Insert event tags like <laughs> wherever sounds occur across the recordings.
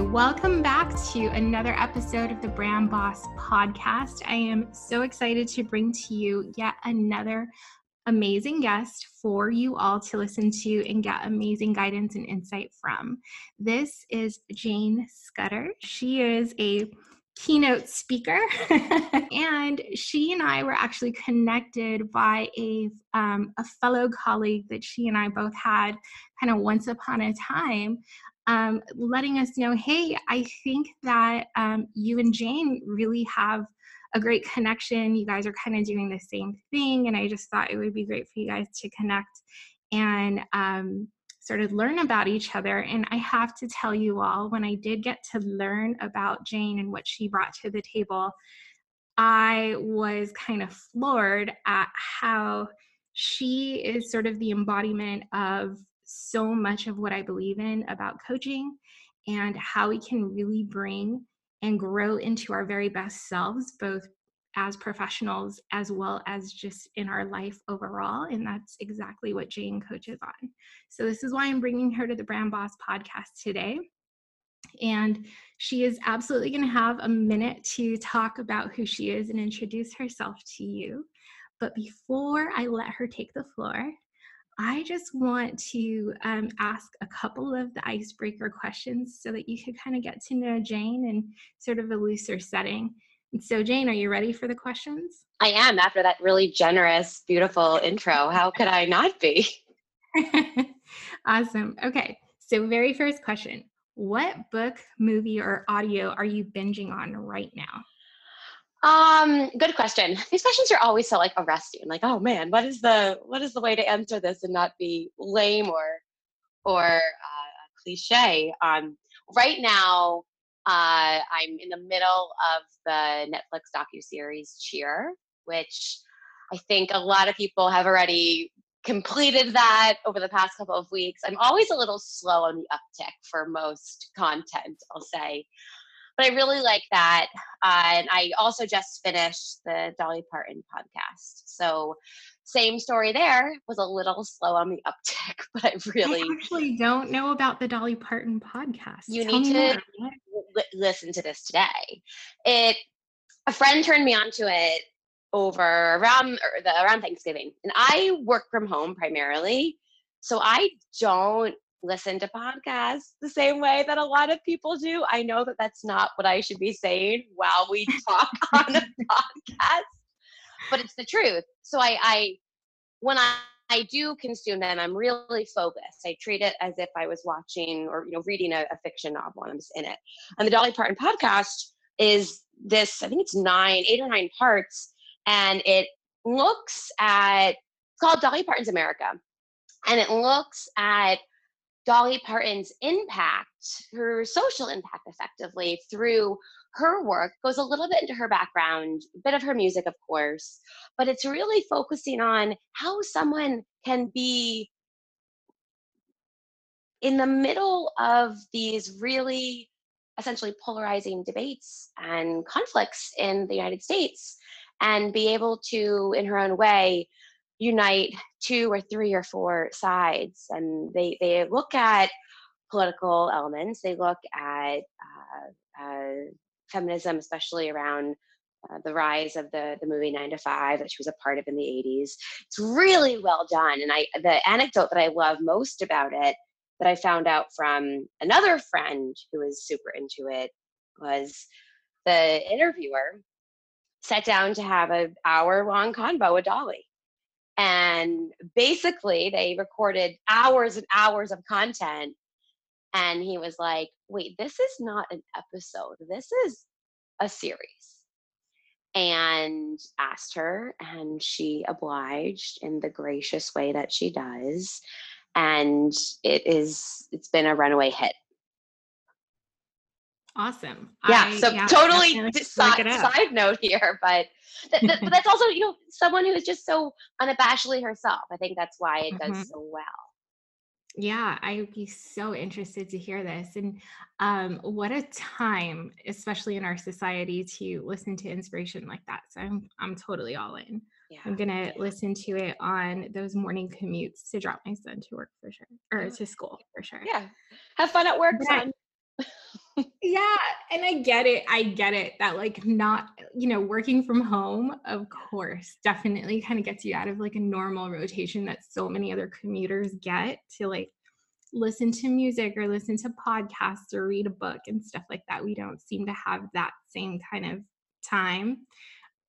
Welcome back to another episode of the Brand Boss podcast. I am so excited to bring to you yet another amazing guest for you all to listen to and get amazing guidance and insight from. This is Jane Scudder. She is a keynote speaker <laughs> and she and i were actually connected by a, um, a fellow colleague that she and i both had kind of once upon a time um, letting us know, hey, I think that um, you and Jane really have a great connection. You guys are kind of doing the same thing, and I just thought it would be great for you guys to connect and um, sort of learn about each other. And I have to tell you all, when I did get to learn about Jane and what she brought to the table, I was kind of floored at how she is sort of the embodiment of so much of what I believe in about coaching and how we can really bring and grow into our very best selves, both as professionals as well as just in our life overall. And that's exactly what Jane coaches on. So, this is why I'm bringing her to the Brand Boss podcast today. And she is absolutely going to have a minute to talk about who she is and introduce herself to you. But before I let her take the floor, I just want to um, ask a couple of the icebreaker questions so that you could kind of get to know Jane in sort of a looser setting. And so, Jane, are you ready for the questions? I am after that really generous, beautiful intro. How could I not be? <laughs> awesome. Okay. So, very first question What book, movie, or audio are you binging on right now? Um, good question. These questions are always so like arresting. Like, oh man, what is the what is the way to answer this and not be lame or or uh, cliche? Um, right now, uh, I'm in the middle of the Netflix docu series Cheer, which I think a lot of people have already completed that over the past couple of weeks. I'm always a little slow on the uptick for most content, I'll say but I really like that. Uh, and I also just finished the Dolly Parton podcast. So same story there was a little slow on the <laughs> uptick, but I really I actually don't know about the Dolly Parton podcast. You Tell need to l- listen to this today. It a friend turned me onto it over around the, around Thanksgiving, and I work from home primarily, so I don't listen to podcasts the same way that a lot of people do. I know that that's not what I should be saying while we <laughs> talk on a podcast, but it's the truth. So I, I when I, I do consume them, I'm really focused. I treat it as if I was watching or you know reading a, a fiction novel and I'm just in it. And the Dolly Parton podcast is this, I think it's nine, eight or nine parts, and it looks at it's called Dolly Parton's America. And it looks at Dolly Parton's impact, her social impact effectively through her work goes a little bit into her background, a bit of her music, of course, but it's really focusing on how someone can be in the middle of these really essentially polarizing debates and conflicts in the United States and be able to, in her own way, unite two or three or four sides and they they look at political elements they look at uh, uh, feminism especially around uh, the rise of the the movie nine to five that she was a part of in the 80s it's really well done and i the anecdote that i love most about it that i found out from another friend who was super into it was the interviewer sat down to have an hour long convo with Dolly. And basically, they recorded hours and hours of content. And he was like, wait, this is not an episode, this is a series. And asked her, and she obliged in the gracious way that she does. And it is, it's been a runaway hit. Awesome. Yeah. I, so yeah, totally side, side note here, but th- th- that's also you know someone who is just so unabashedly herself. I think that's why it mm-hmm. does so well. Yeah, I would be so interested to hear this. And um, what a time, especially in our society, to listen to inspiration like that. So I'm I'm totally all in. Yeah. I'm gonna listen to it on those morning commutes to drop my son to work for sure, or to school for sure. Yeah, have fun at work, son yeah and i get it i get it that like not you know working from home of course definitely kind of gets you out of like a normal rotation that so many other commuters get to like listen to music or listen to podcasts or read a book and stuff like that we don't seem to have that same kind of time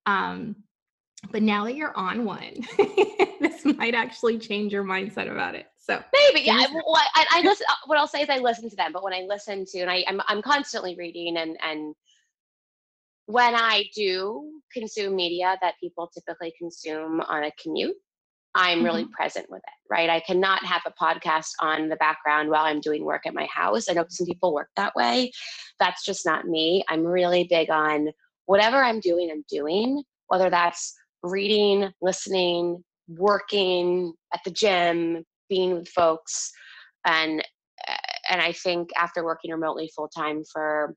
um but now that you're on one <laughs> this might actually change your mindset about it so maybe, yeah. Well, I, I listen. What I'll say is I listen to them, but when I listen to, and I, I'm, I'm constantly reading, and and when I do consume media that people typically consume on a commute, I'm really mm-hmm. present with it, right? I cannot have a podcast on the background while I'm doing work at my house. I know some people work that way. That's just not me. I'm really big on whatever I'm doing, I'm doing, whether that's reading, listening, working at the gym, being with folks and eh, and i think after working remotely full time for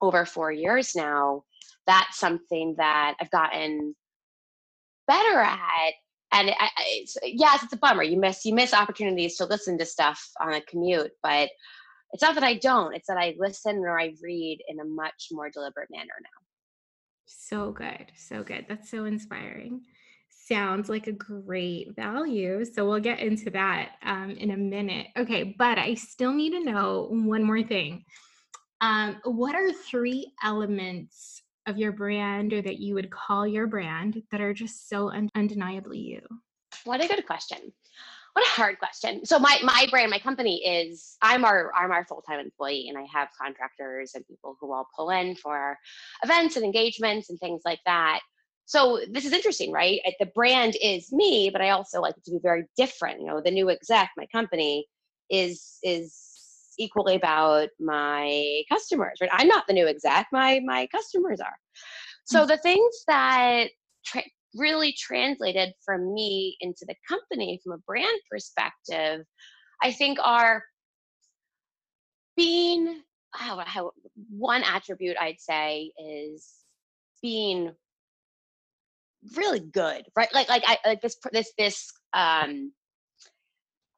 over four years now that's something that i've gotten better at and I, it's, yes it's a bummer you miss you miss opportunities to listen to stuff on a commute but it's not that i don't it's that i listen or i read in a much more deliberate manner now. So good so good that's so inspiring sounds like a great value. So we'll get into that um, in a minute. Okay, but I still need to know one more thing. Um, what are three elements of your brand or that you would call your brand that are just so un- undeniably you? What a good question. What a hard question. So my my brand, my company is I'm our I'm our full-time employee and I have contractors and people who all pull in for events and engagements and things like that so this is interesting right? The brand is me but i also like it to be very different you know? The new exec my company is is equally about my customers right? I'm not the new exec my my customers are. So mm. the things that tra- really translated from me into the company from a brand perspective i think are being oh, how, one attribute i'd say is being really good, right? Like like I like this this this um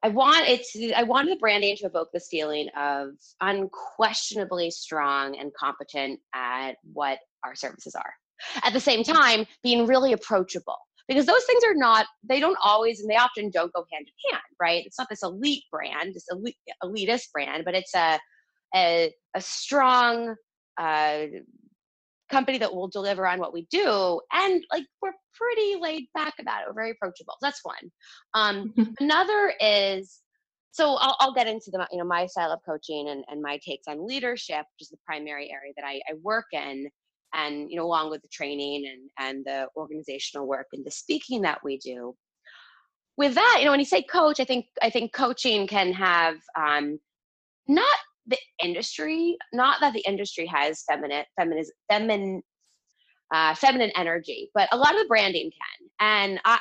I want it to, I wanted the branding to evoke this feeling of unquestionably strong and competent at what our services are. At the same time, being really approachable because those things are not, they don't always, and they often don't go hand in hand, right? It's not this elite brand, this elite, elitist brand, but it's a, a, a strong, uh, company that will deliver on what we do and like we're pretty laid back about it. We're very approachable. That's one. Um, another is so I'll, I'll, get into the you know my style of coaching and, and my takes on leadership which is the primary area that I, I work in and you know along with the training and and the organizational work and the speaking that we do. With that you know when you say coach i think i think coaching can have um, not the industry, not that the industry has feminine, feminine, feminine, uh, feminine energy, but a lot of the branding can, and I,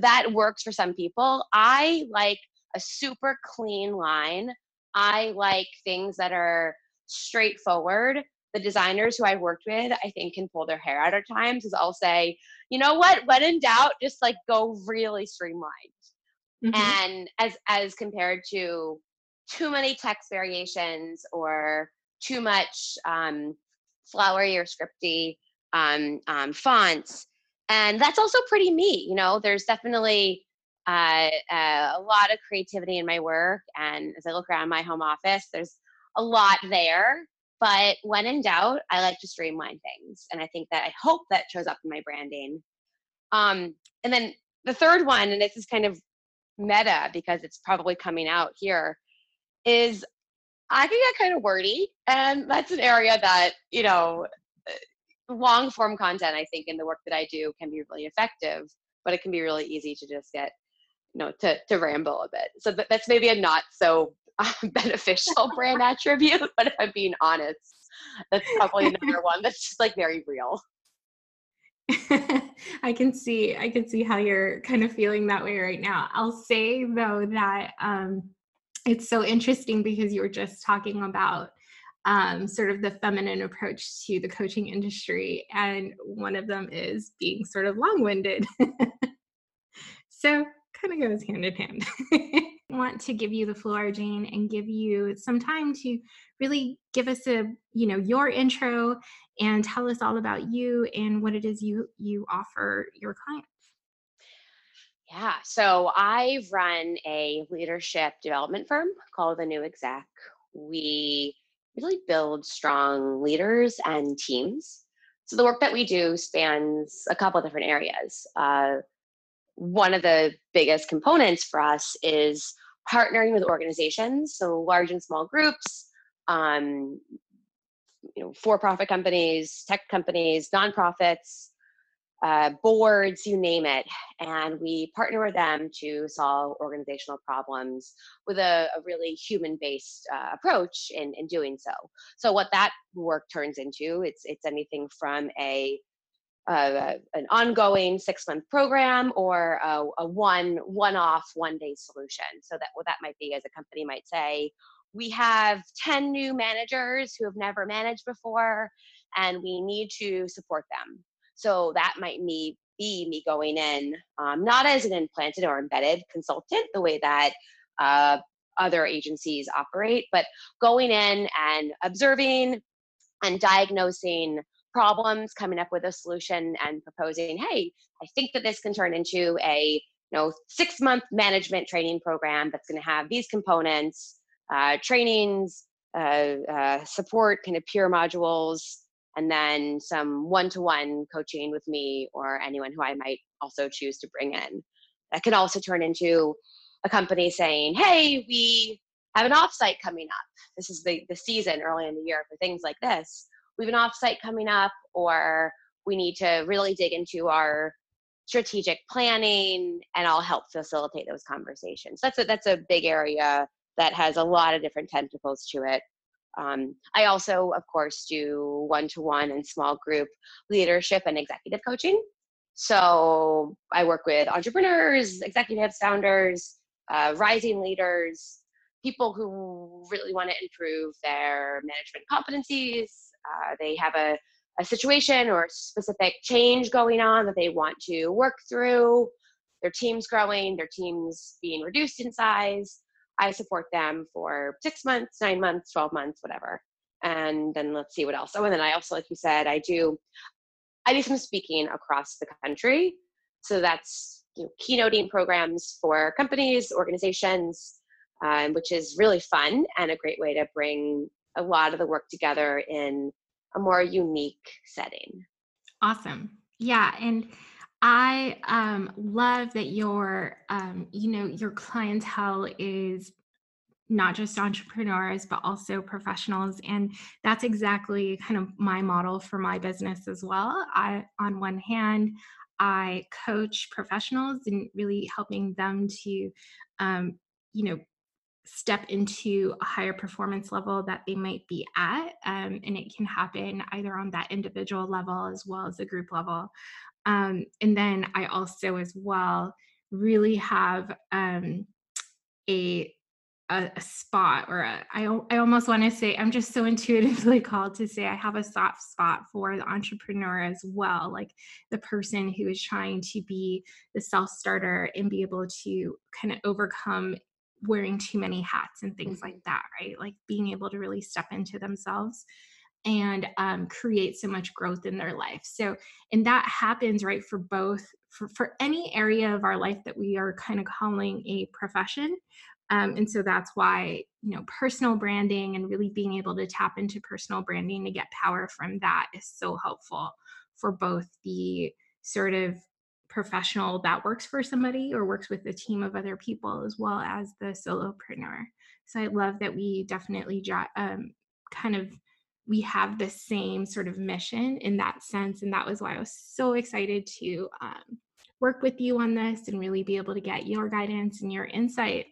that works for some people. I like a super clean line. I like things that are straightforward. The designers who I've worked with, I think, can pull their hair out at times. Is I'll say, you know what, when in doubt, just like go really streamlined. Mm-hmm. And as as compared to too many text variations or too much um, flowery or scripty um, um, fonts. And that's also pretty me. You know, there's definitely uh, uh, a lot of creativity in my work. And as I look around my home office, there's a lot there. But when in doubt, I like to streamline things. And I think that I hope that shows up in my branding. Um, and then the third one, and this is kind of meta because it's probably coming out here, is I can get kind of wordy. And that's an area that, you know, long form content, I think, in the work that I do can be really effective, but it can be really easy to just get, you know, to, to ramble a bit. So that's maybe a not so uh, <laughs> beneficial brand attribute, <laughs> but if I'm being honest, that's probably another <laughs> one that's just like very real. I can see I can see how you're kind of feeling that way right now. I'll say though that um it's so interesting because you were just talking about um, sort of the feminine approach to the coaching industry. And one of them is being sort of long winded. <laughs> so, kind of goes hand in hand. <laughs> Want to give you the floor, Jane, and give you some time to really give us a, you know, your intro and tell us all about you and what it is you you offer your clients. Yeah, so I run a leadership development firm called The New Exec. We really build strong leaders and teams. So the work that we do spans a couple of different areas. Uh, one of the biggest components for us is partnering with organizations, so large and small groups, um, you know, for-profit companies, tech companies, nonprofits, uh, boards, you name it, and we partner with them to solve organizational problems with a, a really human-based uh, approach in, in doing so. So what that work turns into, it's it's anything from a uh, an ongoing six-month program or a, a one one-off one-day solution. So that what that might be, as a company might say, we have 10 new managers who have never managed before, and we need to support them so that might me be me going in, um, not as an implanted or embedded consultant, the way that uh, other agencies operate, but going in and observing and diagnosing problems, coming up with a solution and proposing, hey, I think that this can turn into a you know six month management training program that's going to have these components, uh, trainings, uh, uh, support, kind of peer modules, and then some one-to-one coaching with me or anyone who I might also choose to bring in. That can also turn into a company saying, "Hey, we have an offsite coming up. This is the the season early in the year for things like this. We have an offsite coming up, or we need to really dig into our strategic planning, and I'll help facilitate those conversations. That's a that's a big area that has a lot of different tentacles to it. Um, I also, of course, do one to one and small group leadership and executive coaching. So I work with entrepreneurs, executives, founders, uh, rising leaders, people who really want to improve their management competencies. Uh, they have a, a situation or specific change going on that they want to work through. Their team's growing, their team's being reduced in size. I support them for six months, nine months, 12 months, whatever. And then let's see what else. Oh, and then I also, like you said, I do, I do some speaking across the country. So that's you know, keynoting programs for companies, organizations, um, which is really fun and a great way to bring a lot of the work together in a more unique setting. Awesome. Yeah. And I um, love that your, um, you know, your clientele is not just entrepreneurs but also professionals and that's exactly kind of my model for my business as well. I on one hand i coach professionals and really helping them to um, you know step into a higher performance level that they might be at um, and it can happen either on that individual level as well as the group level um, and then I also, as well, really have um, a, a, a spot, or a, I, I almost want to say, I'm just so <laughs> intuitively called to say I have a soft spot for the entrepreneur as well, like the person who is trying to be the self starter and be able to kind of overcome wearing too many hats and things like mm-hmm. that, right? Like being able to really step into themselves and um, create so much growth in their life. So, and that happens right for both for, for any area of our life that we are kind of calling a profession. Um, and so that's why, you know, personal branding and really being able to tap into personal branding to get power from that is so helpful for both the sort of professional that works for somebody or works with a team of other people as well as the solopreneur. So I love that we definitely um, kind of we have the same sort of mission in that sense, and that was why I was so excited to um, work with you on this and really be able to get your guidance and your insight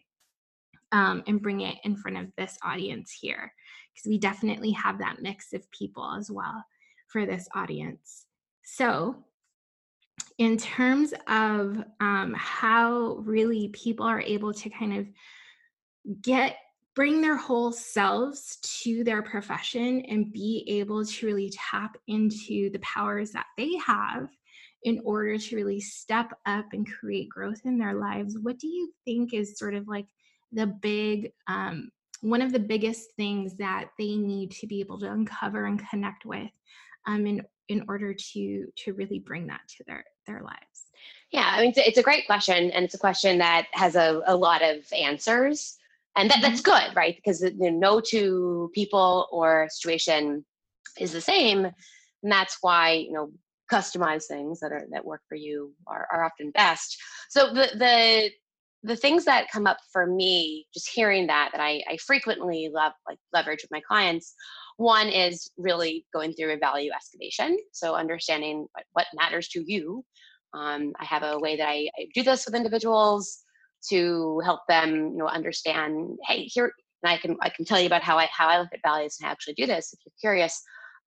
um, and bring it in front of this audience here because we definitely have that mix of people as well for this audience. So in terms of um, how really people are able to kind of get bring their whole selves to their profession and be able to really tap into the powers that they have in order to really step up and create growth in their lives. What do you think is sort of like the big um, one of the biggest things that they need to be able to uncover and connect with um, in in order to to really bring that to their their lives? Yeah i mean it's a, it's a great question and it's a question that has a, a lot of answers and that, that's mm-hmm. good right because you know, no two people or situation is the same and that's why you know customized things that are that work for you are, are often best so the the the things that come up for me just hearing that that i, I frequently love like leverage with my clients one is really going through a value excavation. So understanding what, what matters to you. Um, I have a way that I, I, do this with individuals to help them, you know, understand. Hey, here, and I can I can tell you about how I how I look at values and I actually do this if you're curious.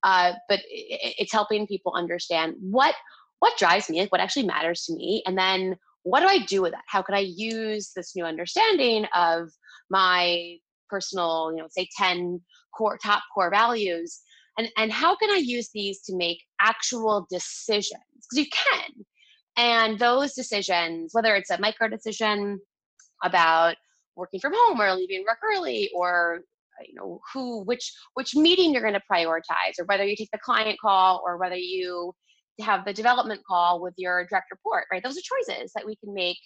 Uh, but it, it's helping people understand what what drives me, like what actually matters to me, and then what do I do with that? How can I use this new understanding of my personal, you know, say 10 core top core values and and how can i use these to make actual decisions because you can and those decisions whether it's a micro decision about working from home or leaving work early or uh, you know who which which meeting you're going to prioritize or whether you take the client call or whether you have the development call with your direct report right those are choices that we can make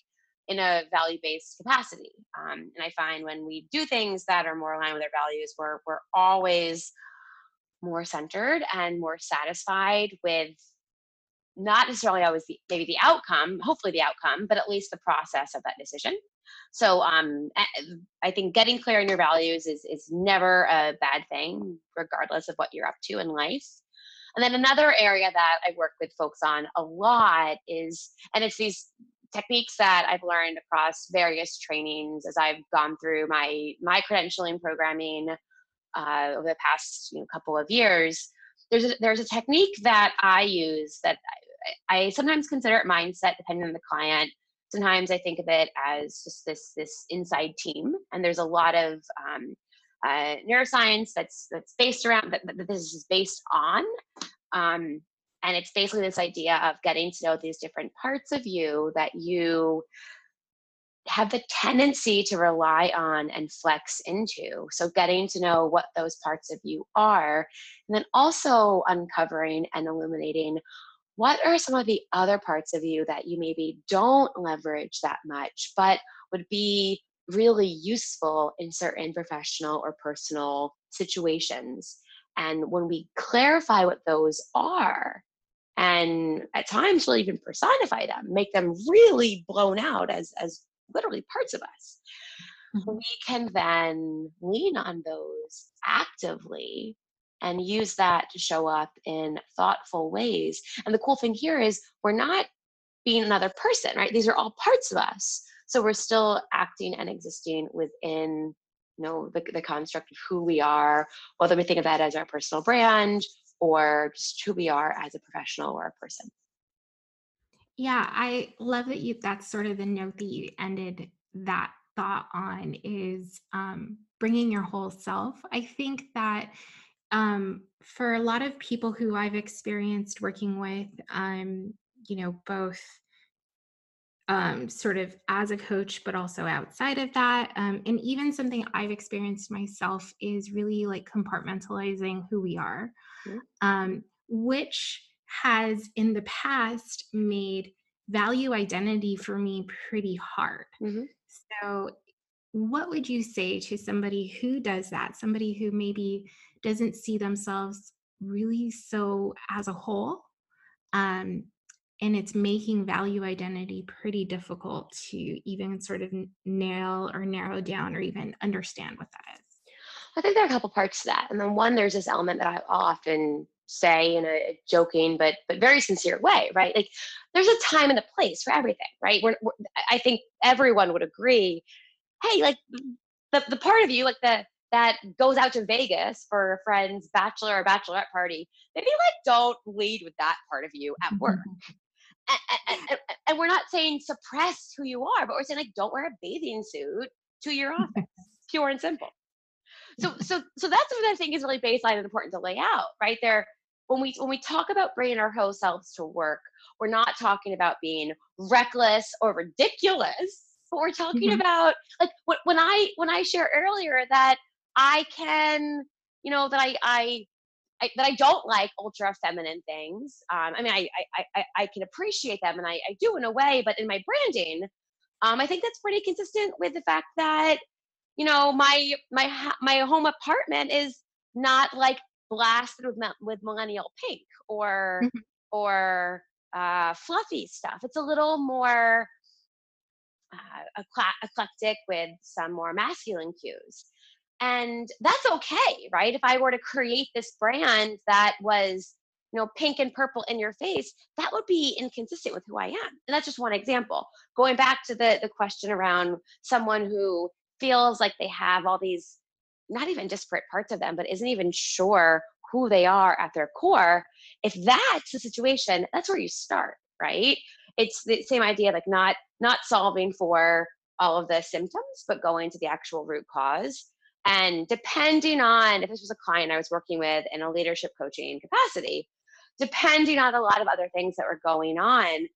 in a value based capacity. Um, and I find when we do things that are more aligned with our values, we're, we're always more centered and more satisfied with not necessarily always the, maybe the outcome, hopefully the outcome, but at least the process of that decision. So um, I think getting clear on your values is, is never a bad thing, regardless of what you're up to in life. And then another area that I work with folks on a lot is, and it's these techniques that I've learned across various trainings as I've gone through my my credentialing programming uh, over the past you know, couple of years. There's a, there's a technique that I use that I, sometimes consider it mindset, depending on the client. Sometimes I think of it as just this this inside team, and there's a lot of um, uh, neuroscience that's that's based around that, that this is based on. Um, and it's basically this idea of getting to know these different parts of you that you have the tendency to rely on and flex into. So, getting to know what those parts of you are, and then also uncovering and illuminating what are some of the other parts of you that you maybe don't leverage that much, but would be really useful in certain professional or personal situations. And when we clarify what those are, and at times we'll even personify them make them really blown out as as literally parts of us mm-hmm. we can then lean on those actively and use that to show up in thoughtful ways and the cool thing here is we're not being another person right these are all parts of us so we're still acting and existing within you know the, the construct of who we are whether we think of that as our personal brand or just who we are as a professional or a person. Yeah, I love that you that's sort of the note that you ended that thought on is um, bringing your whole self. I think that um, for a lot of people who I've experienced working with, um, you know, both um, sort of as a coach, but also outside of that. Um, and even something I've experienced myself is really like compartmentalizing who we are, mm-hmm. um, which has in the past made value identity for me pretty hard. Mm-hmm. So what would you say to somebody who does that? Somebody who maybe doesn't see themselves really so as a whole um, and it's making value identity pretty difficult to even sort of nail or narrow down or even understand what that is. I think there are a couple parts to that. And then one, there's this element that I often say in a joking but but very sincere way, right? Like there's a time and a place for everything, right? We're, we're, I think everyone would agree. Hey, like the the part of you, like the that goes out to Vegas for a friend's bachelor or bachelorette party, maybe like don't lead with that part of you at work. <laughs> and, and, and, we're not saying suppress who you are, but we're saying like don't wear a bathing suit to your <laughs> office, pure and simple. So so so that's what I think is really baseline and important to lay out right there. When we when we talk about bringing our whole selves to work, we're not talking about being reckless or ridiculous, but we're talking mm-hmm. about like when I when I share earlier that I can, you know, that I, I, I that I don't like ultra feminine things. Um, I mean, I, I, I, I can appreciate them and I, I do in a way, but in my branding, um, I think that's pretty consistent with the fact that, you know, my, my, my home apartment is not like blasted with, with millennial pink or, mm-hmm. or, uh, fluffy stuff. It's a little more, uh, eclectic with some more masculine cues. And that's okay, right? If I were to create this brand that was, you know, pink and purple in your face, that would be inconsistent with who I am. And that's just one example. Going back to the the question around someone who feels like they have all these not even disparate parts of them, but isn't even sure who they are at their core. If that's the situation, that's where you start, right? It's the same idea, like not not solving for all of the symptoms, but going to the actual root cause and depending on if this was a client I was working with in a leadership coaching capacity, depending on a lot of other things that were going on,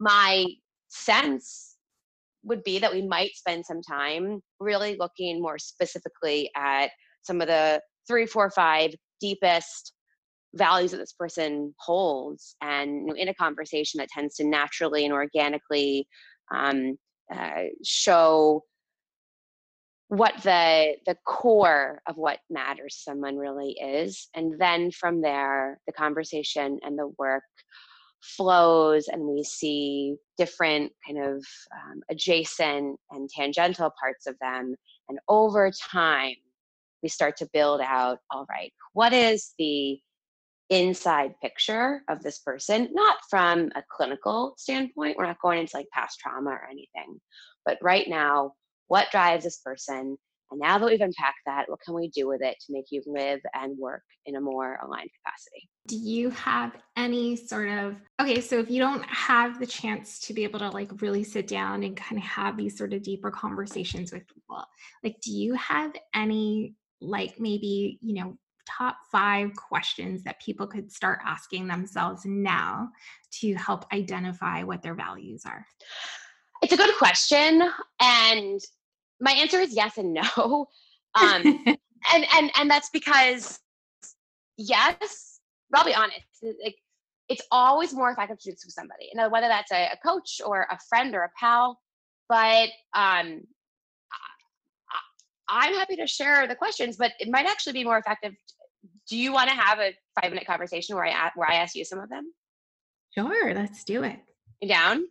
my sense would be that we might spend some time really looking more specifically at some of the three, four, five deepest values that this person holds and in a conversation that tends to naturally and organically um, uh, show what the the core of what matters someone really is and then from there the conversation and the work flows and we see different kind of um, adjacent and tangential parts of them and over time we start to build out all right what is the inside picture of this person? Not from a clinical standpoint we're not going into like past trauma or anything but right now what drives this person and now that we've unpacked that what can we do with it to make you live and work in a more aligned capacity? Do you have any sort of okay so if you don't have the chance to be able to like really sit down and kind of have these sort of deeper conversations with people like do you have any like maybe you know top five questions that people could start asking themselves now to help identify what their values are it's a good question, and my answer is yes and no. <laughs> Um, and and and that's because yes, I'll be honest. Like it's always more effective to do this with somebody, and whether that's a, a coach or a friend or a pal. But um, I'm happy to share the questions, but it might actually be more effective. Do you want to have a five minute conversation where I where I ask you some of them? Sure, let's do it. You down?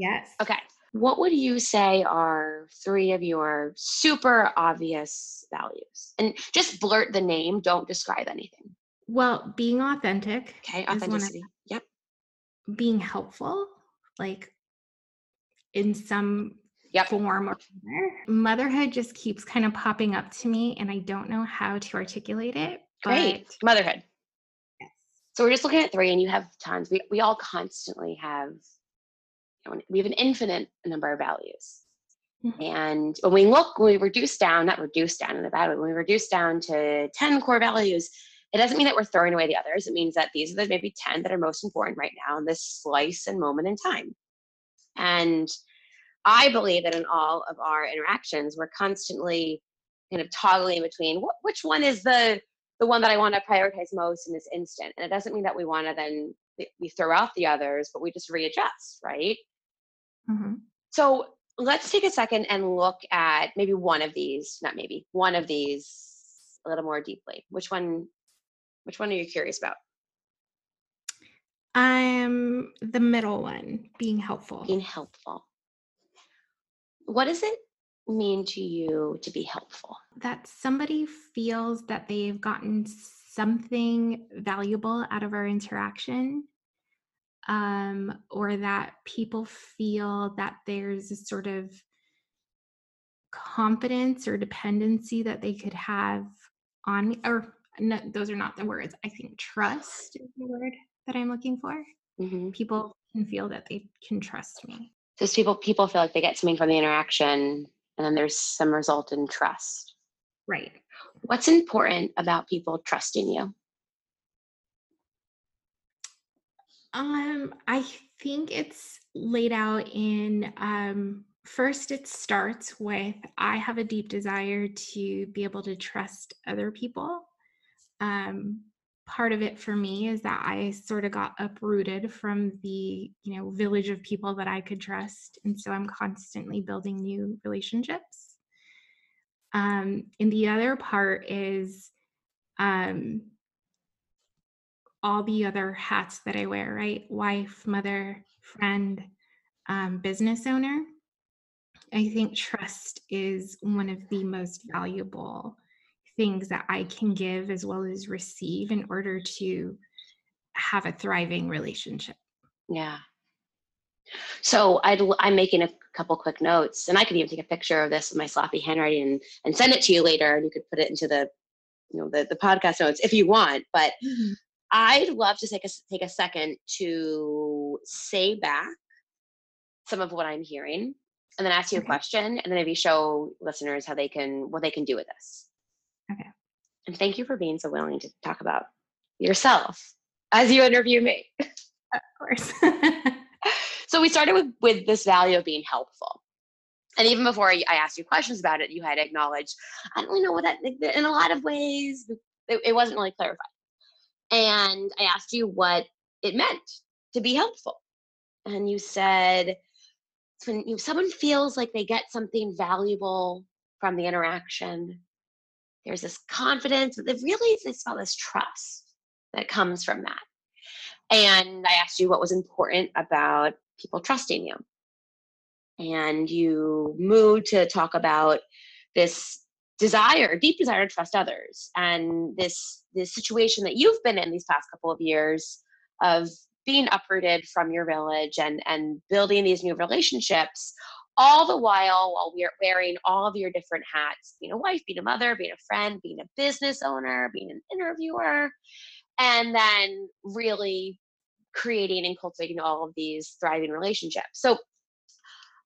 Yes. Okay. What would you say are three of your super obvious values? And just blurt the name, don't describe anything. Well, being authentic. Okay, authenticity. Yep. Being helpful, like in some yep. form or other. Motherhood just keeps kind of popping up to me, and I don't know how to articulate it. Great. Motherhood. Yes. So we're just looking at three, and you have tons. We, we all constantly have we have an infinite number of values. Mm-hmm. And when we look, when we reduce down, not reduce down in a bad way, when we reduce down to 10 core values, it doesn't mean that we're throwing away the others. It means that these are the maybe 10 that are most important right now in this slice and moment in time. And I believe that in all of our interactions, we're constantly kind of toggling between what, which one is the the one that I want to prioritize most in this instant. And it doesn't mean that we want to then we throw out the others, but we just readjust, right? Mm-hmm. So let's take a second and look at maybe one of these, not maybe, one of these a little more deeply. Which one which one are you curious about? I'm the middle one, being helpful. Being helpful. What does it mean to you to be helpful? That somebody feels that they've gotten something valuable out of our interaction um, or that people feel that there's a sort of confidence or dependency that they could have on me or no, those are not the words i think trust is the word that i'm looking for. Mm-hmm. people can feel that they can trust me. Because people people feel like they get something from the interaction and then there's some result in trust. Right. What's important about people trusting you um i think it's laid out in um first it starts with i have a deep desire to be able to trust other people. Um, part of it for me is that i sort of got uprooted from the you know village of people that i could trust and so i'm constantly building new relationships. Um, and the other part is um, all the other hats that i wear right wife mother friend um, business owner I think trust is one of the most valuable things that I can give as well as receive in order to have a thriving relationship. Yeah. So i am making a couple quick notes, and I could even take a picture of this with my sloppy handwriting and, and send it to you later, and you could put it into the, you know, the, the podcast notes if you want. But mm-hmm. I'd love to take a take a second to say back some of what I'm hearing and then ask you okay. a question and then maybe show listeners how they can what they can do with this. Okay. And thank you for being so willing to talk about yourself as you interview me. <laughs> Of course. <laughs> So we started with with this value of being helpful. And even before I asked you questions about it, you had acknowledged, I don't really know what that, in a lot of ways, it, it wasn't really clarified. And I asked you what it meant to be helpful. And you said, when you someone feels like they get something valuable from the interaction, there's this confidence, but really it's about this trust that comes from that. And I asked you what was important about people trusting you. And you moved to talk about this desire, deep desire to trust others, and this this situation that you've been in these past couple of years of being uprooted from your village and and building these new relationships all the while while we're wearing all of your different hats being a wife being a mother being a friend being a business owner being an interviewer and then really creating and cultivating all of these thriving relationships. So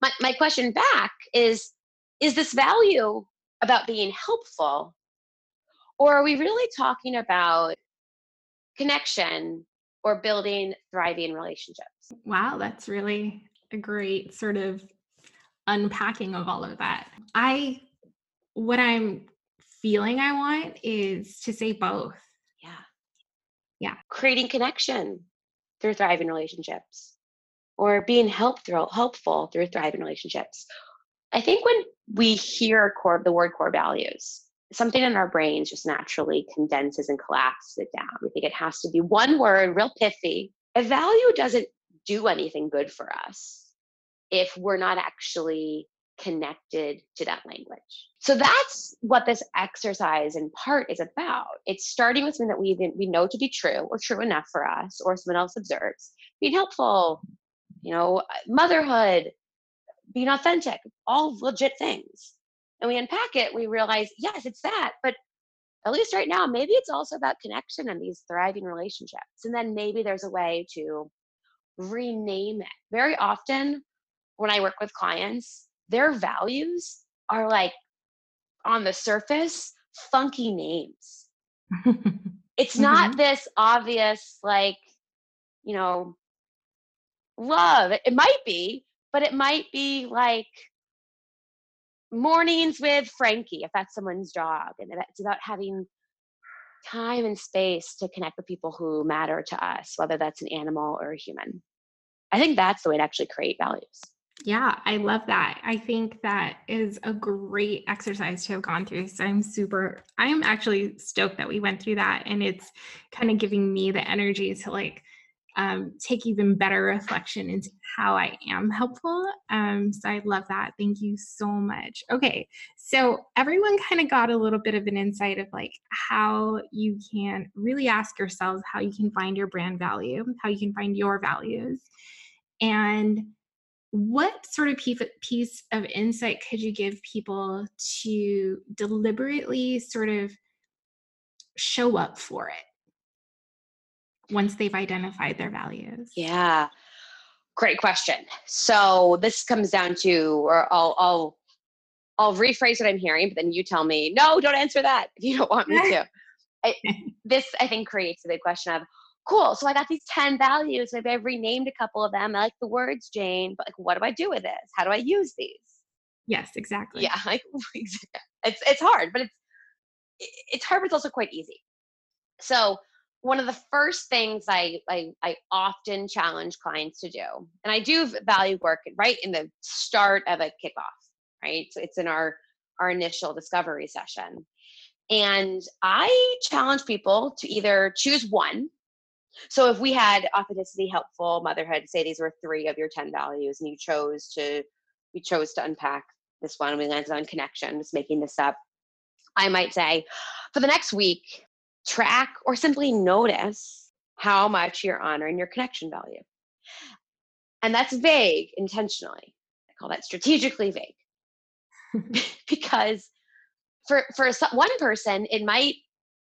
my, my question back is is this value about being helpful or are we really talking about connection or building thriving relationships. Wow, that's really a great sort of unpacking of all of that. I, what I'm feeling I want is to say both. Yeah. Yeah. Creating connection through thriving relationships or being help through, helpful through thriving relationships. I think when we hear core, the word core values, something in our brains just naturally condenses and collapses it down. We think it has to be one word, real pithy. A value doesn't do anything good for us if we're not actually connected to that language. So that's what this exercise in part is about. It's starting with something that we we know to be true or true enough for us or someone else observes, being helpful, you know, motherhood, being authentic, all legit things and we unpack it, we realize, yes, it's that. But at least right now, maybe it's also about connection and these thriving relationships. And then maybe there's a way to rename it. Very often, when I work with clients, their values are like on the surface, funky names. <laughs> it's not mm-hmm. this obvious, like, you know, love. It might be, but it might be like mornings with Frankie, if that's someone's job. And it's about having time and space to connect with people who matter to us, whether that's an animal or a human. I think that's the way to actually create values. Yeah, I love that. I think that is a great exercise to have gone through. So I'm super, I'm actually stoked that we went through that. And it's kind of giving me the energy to like um, take even better reflection into how I am helpful. Um, so I love that. Thank you so much. Okay, so everyone kind of got a little bit of an insight of like how you can really ask yourselves how you can find your brand value, how you can find your values. And what sort of piece of insight could you give people to deliberately sort of show up for it once they've identified their values? Yeah. Great question. So this comes down to, or I'll, I'll, I'll rephrase what I'm hearing, but then you tell me, no, don't answer that if you don't want me to. <laughs> I, this, I think, creates a big question of, cool. So I got these 10 values. Maybe I've renamed a couple of them. I like the words, Jane, but like, what do I do with this? How do I use these? Yes, exactly. Yeah, <laughs> like it's it's hard, but it's it's hard, but it's also quite easy. So one of the first things I, I, I often challenge clients to do, and I do value work right in the start of a kickoff, right? So it's in our our initial discovery session. And I challenge people to either choose one. So if we had authenticity, helpful, motherhood, say these were three of your 10 values, and you chose to we chose to unpack this one, we landed on connection, just making this up. I might say, for the next week, track or simply notice how much you're honoring your connection value. And that's vague intentionally. I call that strategically vague. <laughs> <laughs> because for for one person it might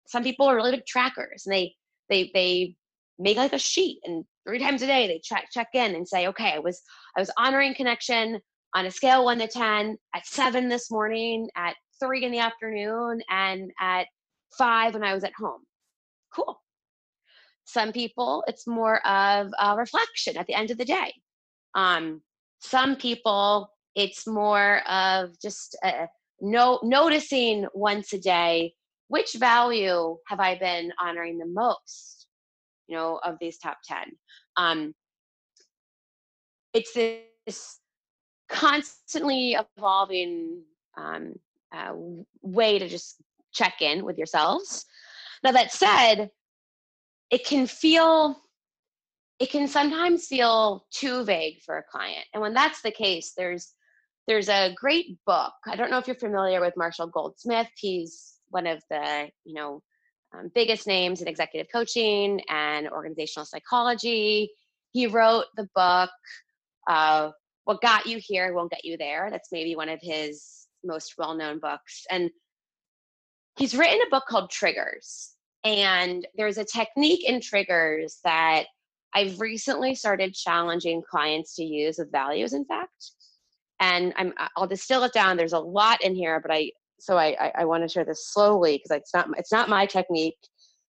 some people are really big trackers and they they they make like a sheet and three times a day they check check in and say okay i was i was honoring connection on a scale 1 to 10 at 7 this morning at 3 in the afternoon and at five when I was at home. Cool. Some people, it's more of a reflection at the end of the day. Um, some people, it's more of just uh, no, noticing once a day which value have I been honoring the most, you know, of these top 10. Um, it's this constantly evolving um, uh, way to just check in with yourselves. Now, that said, it can feel it can sometimes feel too vague for a client. And when that's the case there's there's a great book. I don't know if you're familiar with Marshall Goldsmith. He's one of the you know um, biggest names in executive coaching and organizational psychology. He wrote the book uh, what got you here won't get you there. That's maybe one of his most well-known books. And he's written a book called Triggers. And there's a technique in Triggers that I've recently started challenging clients to use with values, in fact. And I'm I'll distill it down. There's a lot in here, but I so I I, I want to share this slowly because it's not it's not my technique,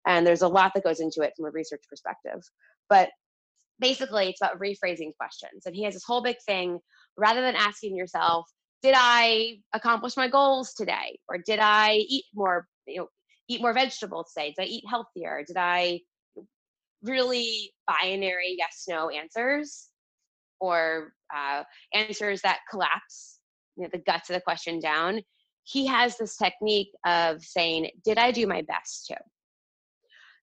and there's a lot that goes into it from a research perspective. But basically, it's about rephrasing questions. And he has this whole big thing. Rather than asking yourself, did I accomplish my goals today? Or did I eat more, you know, eat more vegetables today? Did I eat healthier? Did I really binary yes no answers or uh, answers that collapse you know, the guts of the question down? He has this technique of saying, Did I do my best to?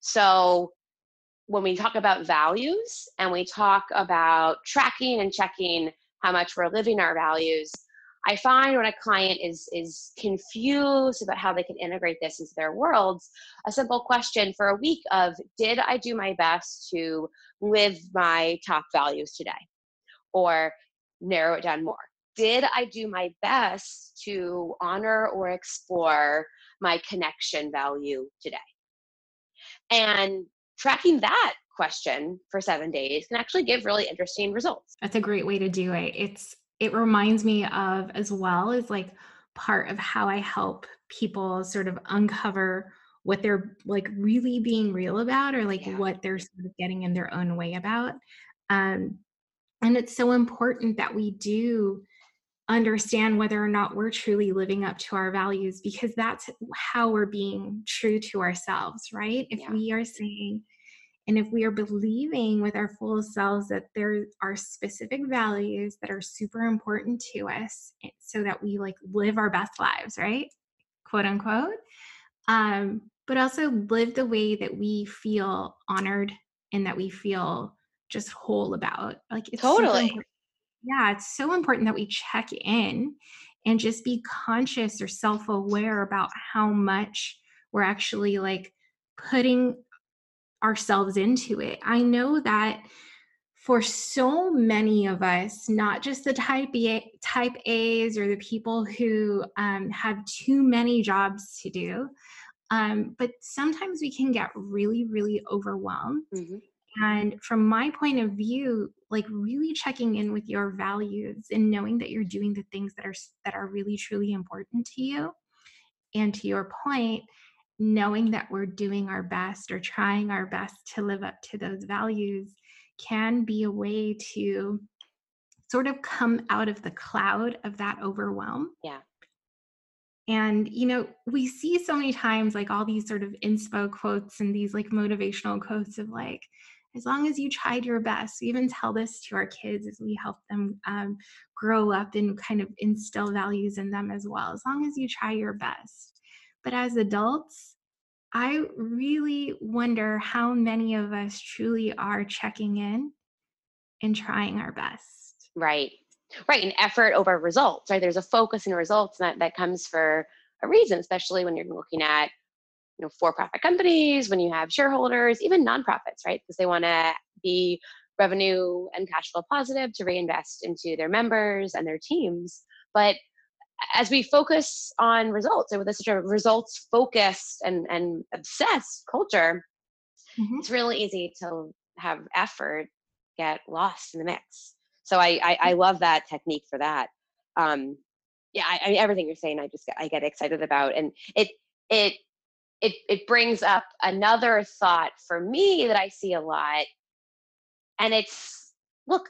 So when we talk about values and we talk about tracking and checking how much we're living our values, I find when a client is is confused about how they can integrate this into their worlds, a simple question for a week of did I do my best to live my top values today? Or narrow it down more. Did I do my best to honor or explore my connection value today? And tracking that question for seven days can actually give really interesting results. That's a great way to do it. It's it reminds me of as well as like part of how I help people sort of uncover what they're like really being real about or like yeah. what they're sort of getting in their own way about. Um, and it's so important that we do understand whether or not we're truly living up to our values because that's how we're being true to ourselves, right? If yeah. we are saying, And if we are believing with our full selves that there are specific values that are super important to us eh, so that we like live our best lives, right? Quote unquote. Um, but also live the way that we feel honored and that we feel just whole about. Like it's totally. Yeah, it's so important that we check in and just be conscious or self-aware about how much we're actually like putting ourselves into it. I know that for so many of us, not just the type A, type A's or the people who um, have too many jobs to do, um, but sometimes we can get really, really overwhelmed. Mm-hmm. And from my point of view, like really checking in with your values and knowing that you're doing the things that are that are really truly important to you. And to your point, knowing that we're doing our best or trying our best to live up to those values can be a way to sort of come out of the cloud of that overwhelm. Yeah. And, you know, we see so many times like all these sort of inspo quotes and these like motivational quotes of like, as long as you tried your best, we even tell this to our kids as we help them um, grow up and kind of instill values in them as well. As long as you try your best. But as adults, I really wonder how many of us truly are checking in and trying our best. Right. Right. And effort over results, right? There's a focus in results that, that comes for a reason, especially when you're looking at you know for-profit companies when you have shareholders even nonprofits right because they want to be revenue and cash flow positive to reinvest into their members and their teams but as we focus on results and with such a results focused and, and obsessed culture mm-hmm. it's really easy to have effort get lost in the mix so i i, I love that technique for that um yeah I, I mean everything you're saying i just i get excited about and it it it it brings up another thought for me that I see a lot. And it's look,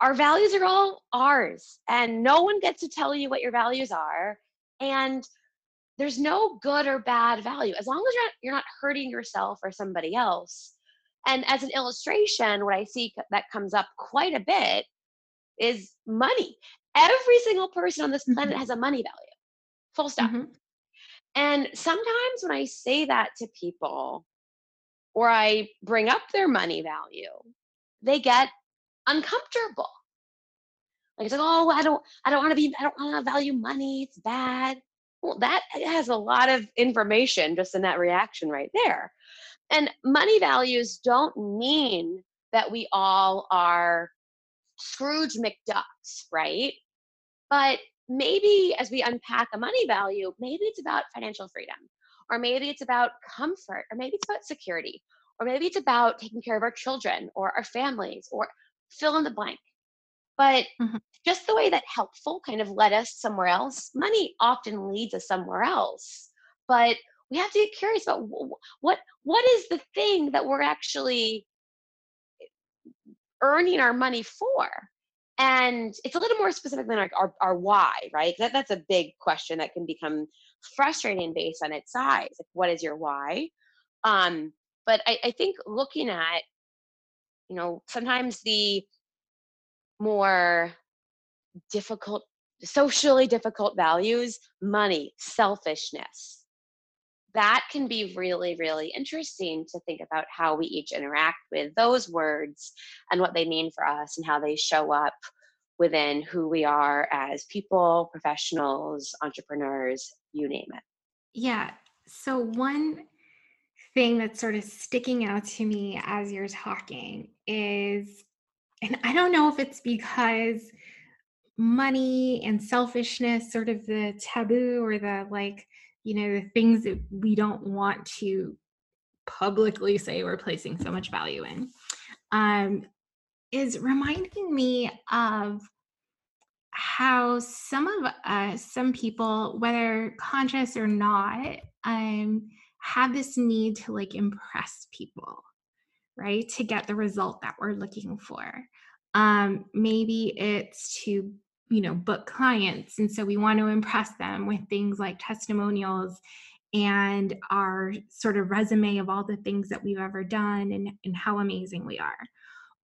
our values are all ours, and no one gets to tell you what your values are. And there's no good or bad value as long as you're not, you're not hurting yourself or somebody else. And as an illustration, what I see that comes up quite a bit is money. Every single person on this planet mm-hmm. has a money value. Full stop. Mm-hmm. And sometimes when I say that to people or I bring up their money value, they get uncomfortable. Like it's like, oh, I don't, I don't want to be, I don't want to value money. It's bad. Well, that has a lot of information just in that reaction right there. And money values don't mean that we all are Scrooge McDucks, right? But maybe as we unpack a money value, maybe it's about financial freedom, or maybe it's about comfort, or maybe it's about security, or maybe it's about taking care of our children or our families, or fill in the blank. But mm-hmm. just the way that helpful kind of led us somewhere else, money often leads us somewhere else. But we have to get curious about what what is the thing that we're actually earning our money for and it's a little more specific than like our, our why right that, that's a big question that can become frustrating based on its size like what is your why um but I, I think looking at you know sometimes the more difficult socially difficult values money selfishness. That can be really really interesting to think about how we each interact with those words and what they mean for us and how they show up within who we are as people professionals entrepreneurs you name it. Yeah so one thing that's sort of sticking out to me as you're talking is and i don't know if it's because money and selfishness sort of the taboo or the like you know the things that we don't want to publicly say we're placing so much value in um, is reminding me of how some of us some people whether conscious or not um, have this need to like impress people right to get the result that we're looking for um, maybe it's to you know book clients and so we want to impress them with things like testimonials and our sort of resume of all the things that we've ever done and, and how amazing we are.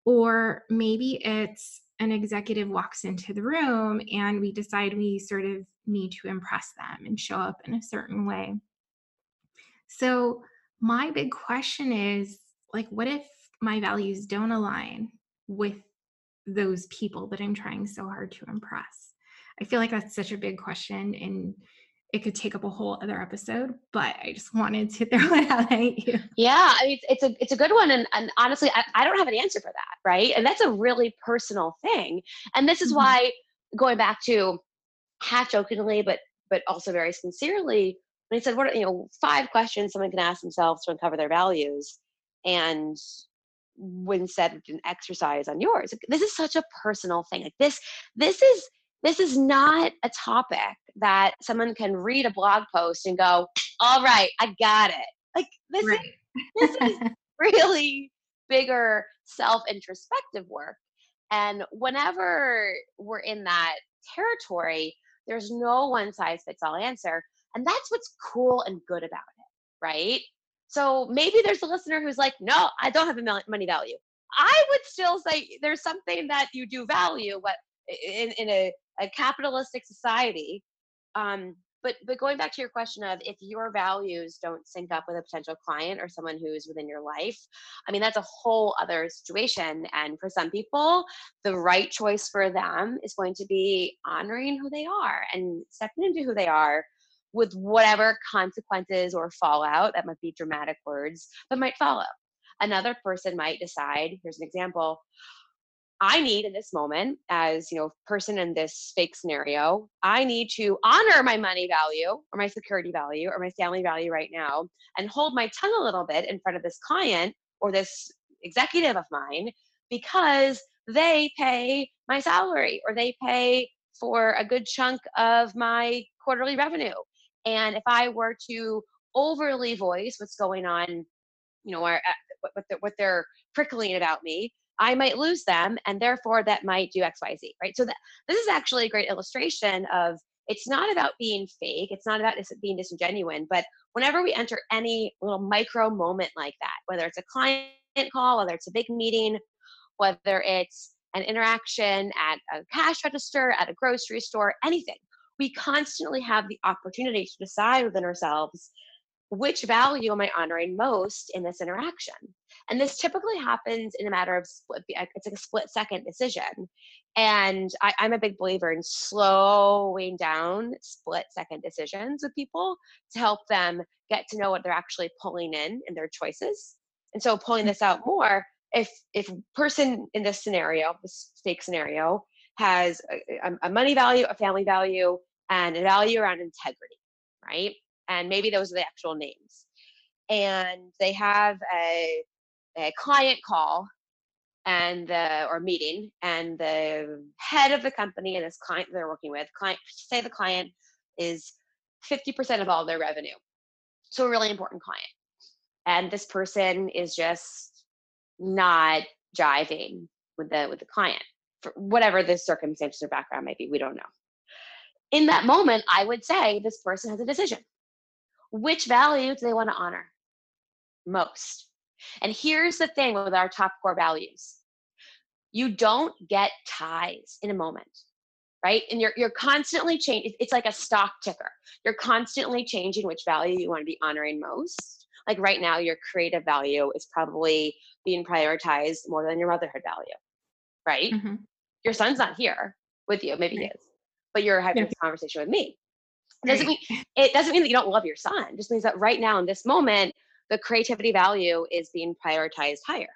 Or maybe it's an executive walks into the room and we decide we sort of need to impress them and show up in a certain way. So, my big question is like, what if my values don't align with those people that I'm trying so hard to impress? I feel like that's such a big question and it could take up a whole other episode, but I just wanted to <laughs> throw it out at you. Yeah, I mean, it's a it's a good one, and, and honestly, I, I don't have an answer for that, right? And that's a really personal thing, and this is mm-hmm. why going back to half jokingly, but but also very sincerely, when I said, "What are you know five questions someone can ask themselves to uncover their values," and when said an exercise on yours, this is such a personal thing. Like this, this is this is not a topic that someone can read a blog post and go, all right, I got it. Like this right. is this is <laughs> really bigger self-introspective work. And whenever we're in that territory, there's no one size fits all answer. And that's what's cool and good about it, right? So maybe there's a listener who's like, no, I don't have a money value. I would still say there's something that you do value, but in, in a, a capitalistic society, um, but but going back to your question of if your values don't sync up with a potential client or someone who's within your life i mean that's a whole other situation and for some people the right choice for them is going to be honoring who they are and stepping into who they are with whatever consequences or fallout that might be dramatic words but might follow another person might decide here's an example I need in this moment, as you know, person in this fake scenario, I need to honor my money value or my security value or my family value right now and hold my tongue a little bit in front of this client or this executive of mine because they pay my salary or they pay for a good chunk of my quarterly revenue. And if I were to overly voice what's going on, you know, uh, what, they're, what they're prickling about me, I might lose them, and therefore that might do X, Y, Z, right? So that this is actually a great illustration of it's not about being fake, it's not about being disingenuous, but whenever we enter any little micro moment like that, whether it's a client call, whether it's a big meeting, whether it's an interaction at a cash register, at a grocery store, anything, we constantly have the opportunity to decide within ourselves which value am I honoring most in this interaction? And this typically happens in a matter of split, it's like a split second decision. And I, I'm a big believer in slowing down split second decisions with people to help them get to know what they're actually pulling in in their choices. And so pulling mm. this out more, if if person in this scenario, this fake scenario, has a, a money value, a family value, and a value around integrity, right? and maybe those are the actual names. And they have a, a client call and the or meeting and the head of the company and this client they're working with client say the client is 50% of all their revenue so a really important client and this person is just not jiving with the with the client whatever the circumstances or background might be we don't know. In that moment i would say this person has a decision. Which value do they want to honor most? And here's the thing with our top core values. You don't get ties in a moment right? And you're, you're constantly changing it's like a stock ticker. You're constantly changing which value you want to be honoring most. Like right now your creative value is probably being prioritized more than your motherhood value right? Mm-hmm. Your son's not here with you maybe right. he is but you're having yeah. this conversation with me it doesn't mean it doesn't mean that you don't love your son. It just means that right now in this moment, the creativity value is being prioritized higher.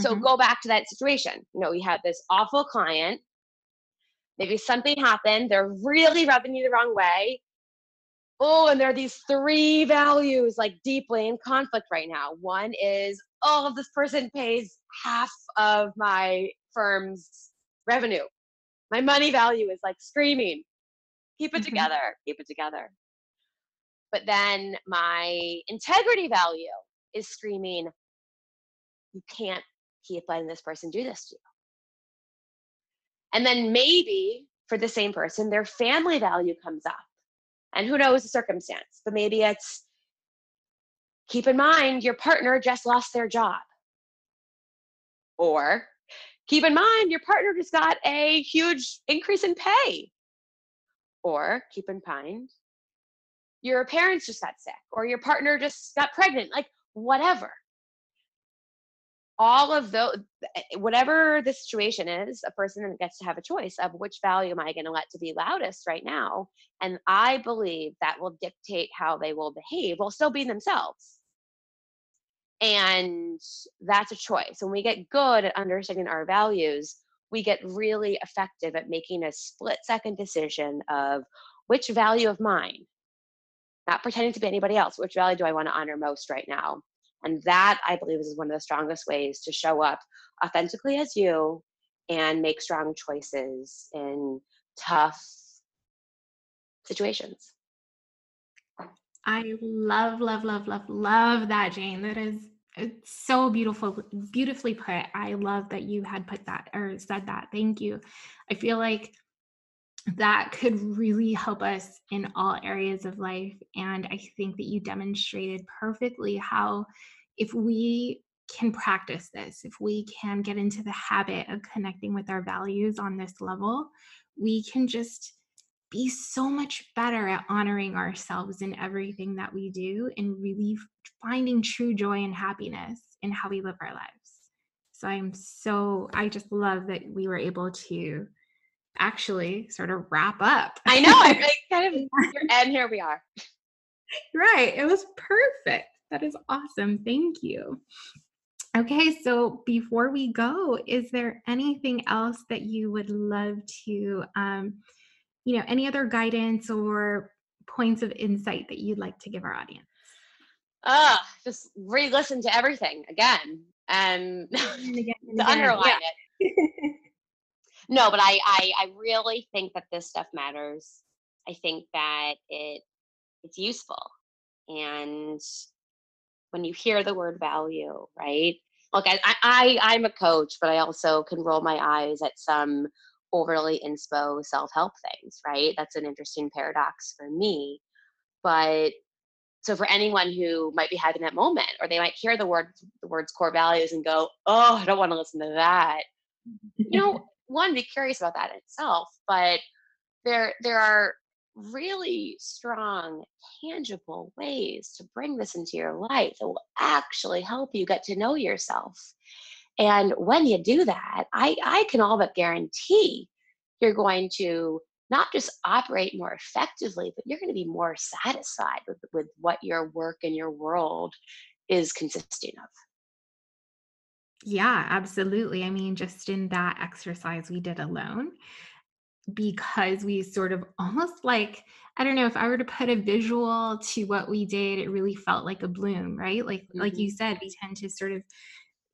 So mm-hmm. go back to that situation. You know, you have this awful client. Maybe something happened. They're really rubbing you the wrong way. Oh, and there are these three values like deeply in conflict right now. One is, oh, this person pays half of my firm's revenue. My money value is like screaming keep it mm-hmm. together, keep it together. But then my integrity value is screaming, you can't keep letting this person do this to you. And then maybe for the same person, their family value comes up And who knows the circumstance, but maybe it's keep in mind your partner just lost their job. Or keep in mind your partner just got a huge increase in pay. Or keep in mind your parents just got sick or your partner just got pregnant, like whatever. All of those, eh, whatever the situation is, a person gets to have a choice of which value am I going to let to be loudest right now. And I believe that will dictate how they will behave while still being themselves. And that's a choice. When we get good at understanding our values, we get really effective at making a split second decision of which value of mine not pretending to be anybody else. Which value do I want to honor most right now? And that I believe is one of the strongest ways to show up authentically as you and make strong choices in tough situations. I love, love, love, love, love that, Jane. That is it's so beautiful, beautifully put. I love that you had put that or said that. Thank you. I feel like that could really help us in all areas of life. And I think that you demonstrated perfectly how, if we can practice this, if we can get into the habit of connecting with our values on this level, we can just be so much better at honoring ourselves in everything that we do and really finding true joy and happiness in how we live our lives. So I'm so, I just love that we were able to actually sort of wrap up. I know. I kind of, and here we are. Right. It was perfect. That is awesome. Thank you. Okay, so before we go, is there anything else that you would love to, um, you know, any other guidance or points of insight that you'd like to give our audience? Uh, just re-listen to everything again and, <laughs> and again and to underline yeah. it. no, but I, I I really think that this stuff matters. I think that it it's useful. And when you hear the word value, right? Look, I, I I'm a coach, but I also can roll my eyes at some overly inspo self-help things, right? That's an interesting paradox for me. But so for anyone who might be having that moment, or they might hear the word the words core values and go, "Oh, I don't want to listen to that." You know, <laughs> one be curious about that itself but there there are really strong tangible ways to bring this into your life that will actually help you get to know yourself and when you do that i i can all but guarantee you're going to not just operate more effectively but you're going to be more satisfied with, with what your work and your world is consisting of yeah, absolutely. I mean, just in that exercise we did alone, because we sort of almost like, I don't know, if I were to put a visual to what we did, it really felt like a bloom, right? Like mm-hmm. like you said, we tend to sort of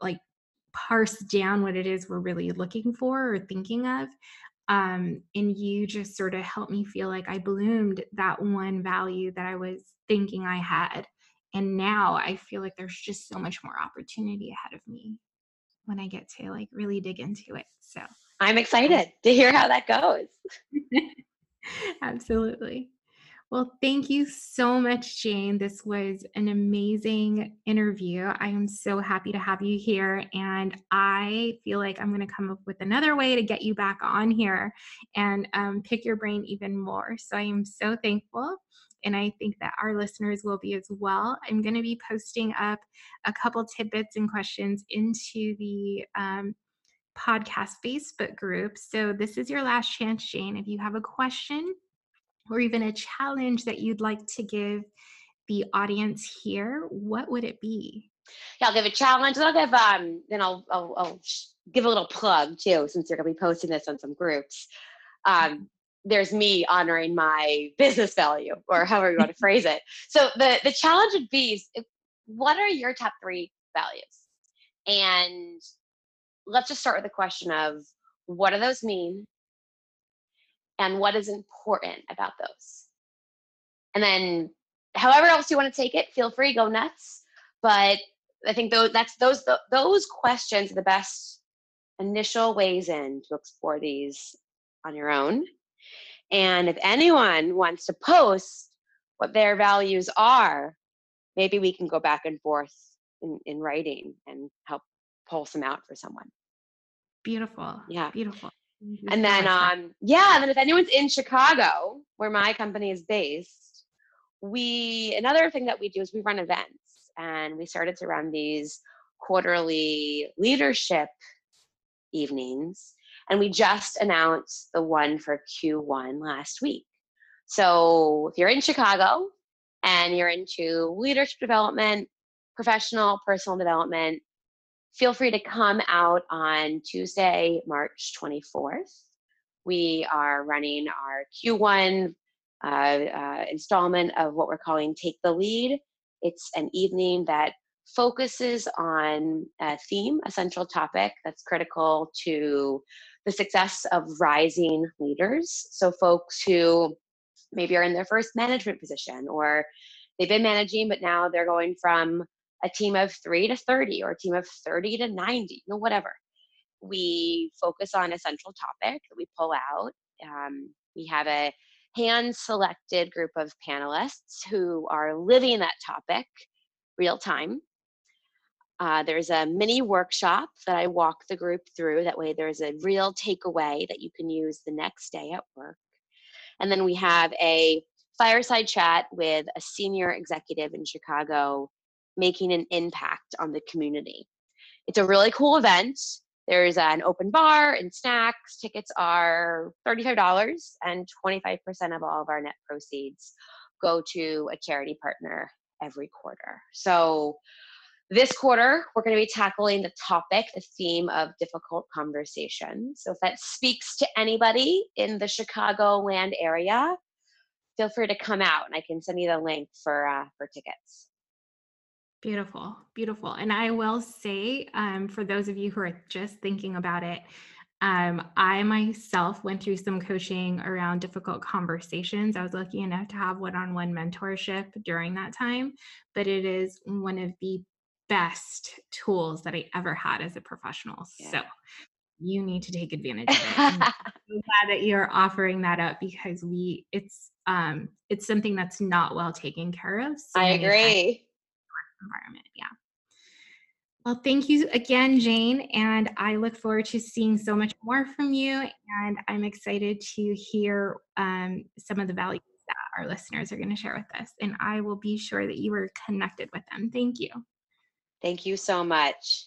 like parse down what it is we're really looking for or thinking of. Um, and you just sort of helped me feel like I bloomed that one value that I was thinking I had. And now I feel like there's just so much more opportunity ahead of me when I get to like really dig into it. So I'm excited to hear how that goes. <laughs> Absolutely. Well, thank you so much, Jane. This was an amazing interview. I am so happy to have you here. And I feel like I'm going to come up with another way to get you back on here and um, pick your brain even more. So I am so thankful and I think that our listeners will be as well. I'm going to be posting up a couple tidbits and questions into the um, podcast Facebook group. So this is your last chance, Jane. If you have a question or even a challenge that you'd like to give the audience here, what would it be? Yeah, I'll give a challenge. I'll give um, then I'll, I'll, I'll give a little plug too, since you're gonna be posting this on some groups. Um, there's me honoring my business value or however you want to <laughs> phrase it. So the the challenge would be what are your top three values? And let's just start with the question of what do those mean? And what is important about those? And then however else you want to take it, feel free, go nuts. But I think those that's those those questions are the best initial ways in to explore these on your own and if anyone wants to post what their values are, maybe we can go back and forth in, in writing and help pull some out for someone. Beautiful. Yeah. Beautiful. And then, um, yeah, and then if anyone's in Chicago, where my company is based, we another thing that we do is we run events, and we started to run these quarterly leadership evenings, and we just announced the one for Q1 last week. So if you're in Chicago and you're into leadership development, professional, personal development, feel free to come out on Tuesday, March 24th. We are running our Q1 uh, uh, installment of what we're calling Take the Lead. It's an evening that focuses on a theme, a central topic that's critical to the success of rising leaders. So, folks who maybe are in their first management position or they've been managing, but now they're going from a team of three to 30 or a team of 30 to 90, you know, whatever. We focus on a central topic that we pull out. Um, we have a hand selected group of panelists who are living that topic real time. Uh, there's a mini workshop that I walk the group through. That way, there's a real takeaway that you can use the next day at work. And then we have a fireside chat with a senior executive in Chicago making an impact on the community. It's a really cool event. There's an open bar and snacks. Tickets are $35 and 25% of all of our net proceeds go to a charity partner every quarter. So this quarter, we're going to be tackling the topic, the theme of difficult conversation. So if that speaks to anybody in the Chicago land area, feel free to come out and I can send you the link for uh, for tickets. Beautiful, beautiful. And I will say, um, for those of you who are just thinking about it, um, I myself went through some coaching around difficult conversations. I was lucky enough to have one on one mentorship during that time, but it is one of the best tools that I ever had as a professional. Yeah. So you need to take advantage of it. I'm <laughs> glad that you're offering that up because we it's um it's something that's not well taken care of. So I agree environment. Yeah. Well, thank you again, Jane. And I look forward to seeing so much more from you. And I'm excited to hear um, some of the values that our listeners are going to share with us. And I will be sure that you are connected with them. Thank you. Thank you so much.